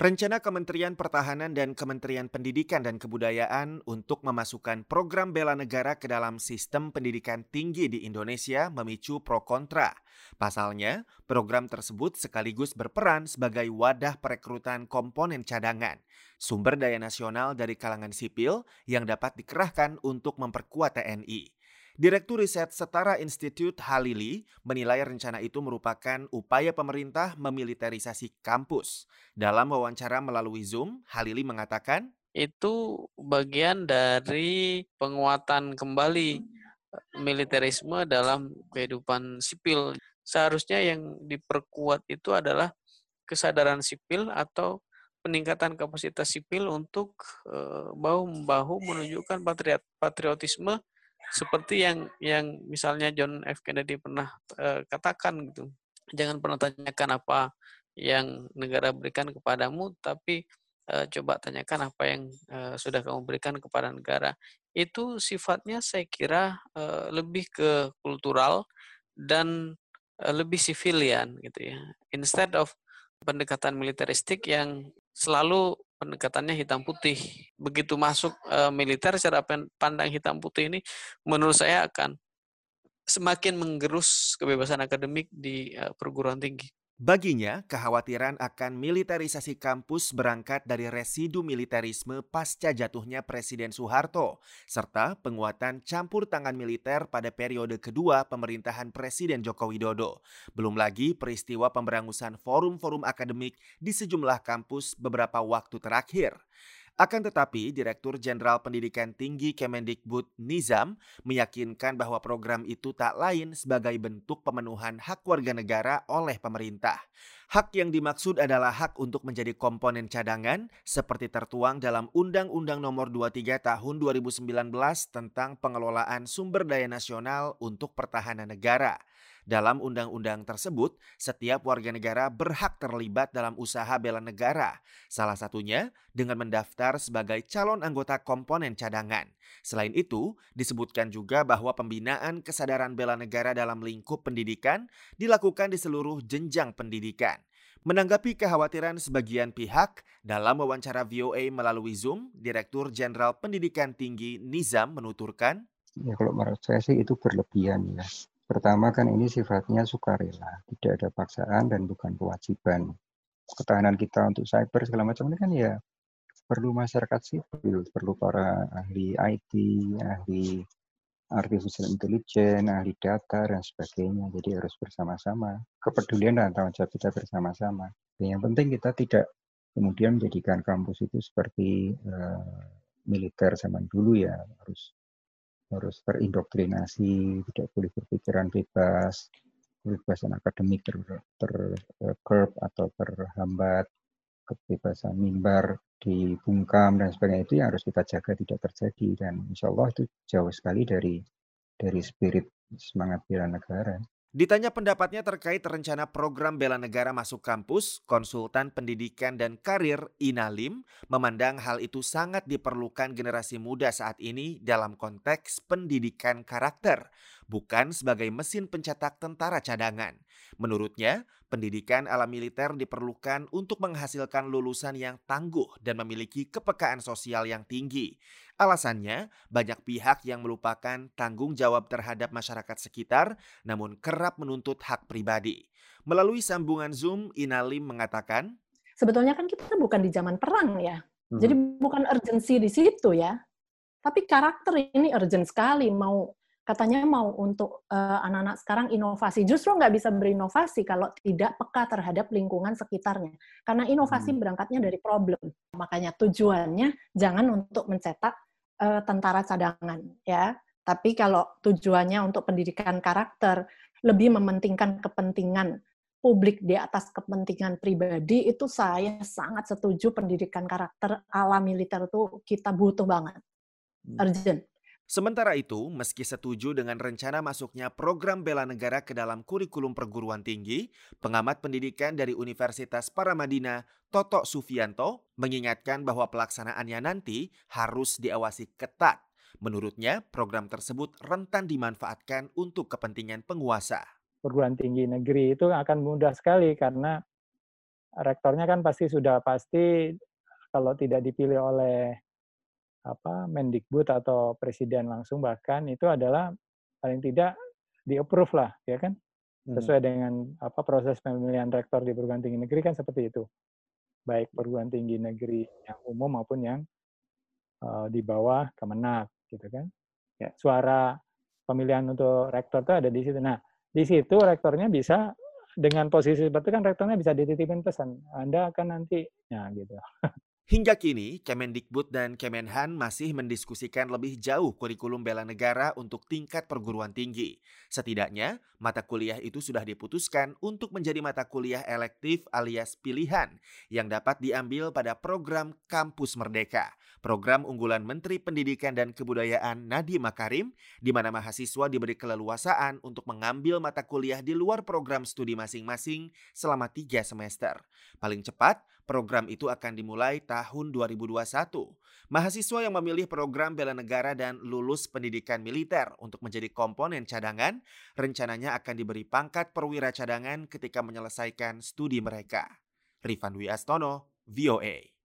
Rencana Kementerian Pertahanan dan Kementerian Pendidikan dan Kebudayaan untuk memasukkan program bela negara ke dalam sistem pendidikan tinggi di Indonesia memicu pro kontra. Pasalnya, program tersebut sekaligus berperan sebagai wadah perekrutan komponen cadangan, sumber daya nasional dari kalangan sipil yang dapat dikerahkan untuk memperkuat TNI. Direktur Riset Setara Institute Halili menilai rencana itu merupakan upaya pemerintah memiliterisasi kampus. Dalam wawancara melalui Zoom, Halili mengatakan, itu bagian dari penguatan kembali eh, militerisme dalam kehidupan sipil. Seharusnya yang diperkuat itu adalah kesadaran sipil atau peningkatan kapasitas sipil untuk eh, bahu-membahu menunjukkan patriotisme seperti yang yang misalnya John F. Kennedy pernah uh, katakan gitu. Jangan pernah tanyakan apa yang negara berikan kepadamu tapi uh, coba tanyakan apa yang uh, sudah kamu berikan kepada negara. Itu sifatnya saya kira uh, lebih ke kultural dan uh, lebih sivilian gitu ya. Instead of pendekatan militeristik yang selalu pendekatannya hitam putih. Begitu masuk uh, militer secara pandang hitam putih ini menurut saya akan semakin menggerus kebebasan akademik di uh, perguruan tinggi. Baginya, kekhawatiran akan militerisasi kampus berangkat dari residu militerisme pasca jatuhnya Presiden Soeharto, serta penguatan campur tangan militer pada periode kedua pemerintahan Presiden Joko Widodo. Belum lagi peristiwa pemberangusan forum-forum akademik di sejumlah kampus beberapa waktu terakhir. Akan tetapi, Direktur Jenderal Pendidikan Tinggi Kemendikbud Nizam meyakinkan bahwa program itu tak lain sebagai bentuk pemenuhan hak warga negara oleh pemerintah. Hak yang dimaksud adalah hak untuk menjadi komponen cadangan seperti tertuang dalam Undang-Undang Nomor 23 Tahun 2019 tentang pengelolaan sumber daya nasional untuk pertahanan negara. Dalam undang-undang tersebut, setiap warga negara berhak terlibat dalam usaha bela negara, salah satunya dengan mendaftar sebagai calon anggota komponen cadangan. Selain itu, disebutkan juga bahwa pembinaan kesadaran bela negara dalam lingkup pendidikan dilakukan di seluruh jenjang pendidikan. Menanggapi kekhawatiran sebagian pihak, dalam wawancara VOA melalui Zoom, Direktur Jenderal Pendidikan Tinggi Nizam menuturkan, Ya kalau menurut saya sih itu berlebihan ya. Pertama kan ini sifatnya sukarela, tidak ada paksaan dan bukan kewajiban. Ketahanan kita untuk cyber segala macam ini kan ya perlu masyarakat sipil, perlu para ahli IT, ahli artificial intelligence, ahli data dan sebagainya. Jadi harus bersama-sama. Kepedulian dan tanggung jawab kita bersama-sama. Yang penting kita tidak kemudian menjadikan kampus itu seperti uh, militer zaman dulu ya harus harus terindoktrinasi, tidak boleh berpikiran bebas, kebebasan akademik ter, ter curb atau terhambat, kebebasan mimbar dibungkam dan sebagainya itu yang harus kita jaga tidak terjadi dan insya Allah itu jauh sekali dari dari spirit semangat bela negara. Ditanya pendapatnya terkait rencana program bela negara masuk kampus, konsultan pendidikan dan karir Inalim memandang hal itu sangat diperlukan generasi muda saat ini dalam konteks pendidikan karakter, bukan sebagai mesin pencetak tentara cadangan. Menurutnya, pendidikan ala militer diperlukan untuk menghasilkan lulusan yang tangguh dan memiliki kepekaan sosial yang tinggi. Alasannya, banyak pihak yang melupakan tanggung jawab terhadap masyarakat sekitar, namun kerap menuntut hak pribadi. Melalui sambungan Zoom, Inalim mengatakan, Sebetulnya kan kita bukan di zaman perang ya, hmm. jadi bukan urgensi di situ ya. Tapi karakter ini urgent sekali, mau katanya mau untuk anak anak-anak sekarang inovasi. Justru nggak bisa berinovasi kalau tidak peka terhadap lingkungan sekitarnya. Karena inovasi hmm. berangkatnya dari problem. Makanya tujuannya jangan untuk mencetak uh, tentara cadangan ya. Tapi kalau tujuannya untuk pendidikan karakter lebih mementingkan kepentingan publik di atas kepentingan pribadi itu saya sangat setuju pendidikan karakter ala militer itu kita butuh banget. Hmm. Urgent. Sementara itu, meski setuju dengan rencana masuknya program bela negara ke dalam kurikulum perguruan tinggi, pengamat pendidikan dari Universitas Paramadina, Toto Sufianto, mengingatkan bahwa pelaksanaannya nanti harus diawasi ketat. Menurutnya, program tersebut rentan dimanfaatkan untuk kepentingan penguasa. Perguruan tinggi negeri itu akan mudah sekali karena rektornya kan pasti sudah pasti kalau tidak dipilih oleh apa Mendikbud atau presiden langsung bahkan itu adalah paling tidak di approve lah ya kan? Hmm. sesuai dengan apa proses pemilihan rektor di perguruan tinggi negeri kan seperti itu. Baik perguruan tinggi negeri yang umum maupun yang uh, di bawah Kemenak gitu kan? Ya. Suara pemilihan untuk rektor itu ada di situ. Nah di situ rektornya bisa dengan posisi seperti itu kan rektornya bisa dititipin pesan Anda akan nanti ya gitu Hingga kini, Kemendikbud dan Kemenhan masih mendiskusikan lebih jauh kurikulum bela negara untuk tingkat perguruan tinggi. Setidaknya, mata kuliah itu sudah diputuskan untuk menjadi mata kuliah elektif alias pilihan yang dapat diambil pada program Kampus Merdeka, program unggulan Menteri Pendidikan dan Kebudayaan Nadiem Makarim, di mana mahasiswa diberi keleluasaan untuk mengambil mata kuliah di luar program studi masing-masing selama tiga semester. Paling cepat, program itu akan dimulai tahun 2021. Mahasiswa yang memilih program bela negara dan lulus pendidikan militer untuk menjadi komponen cadangan, rencananya akan diberi pangkat perwira cadangan ketika menyelesaikan studi mereka. Rifan Dwi Astono, VOA.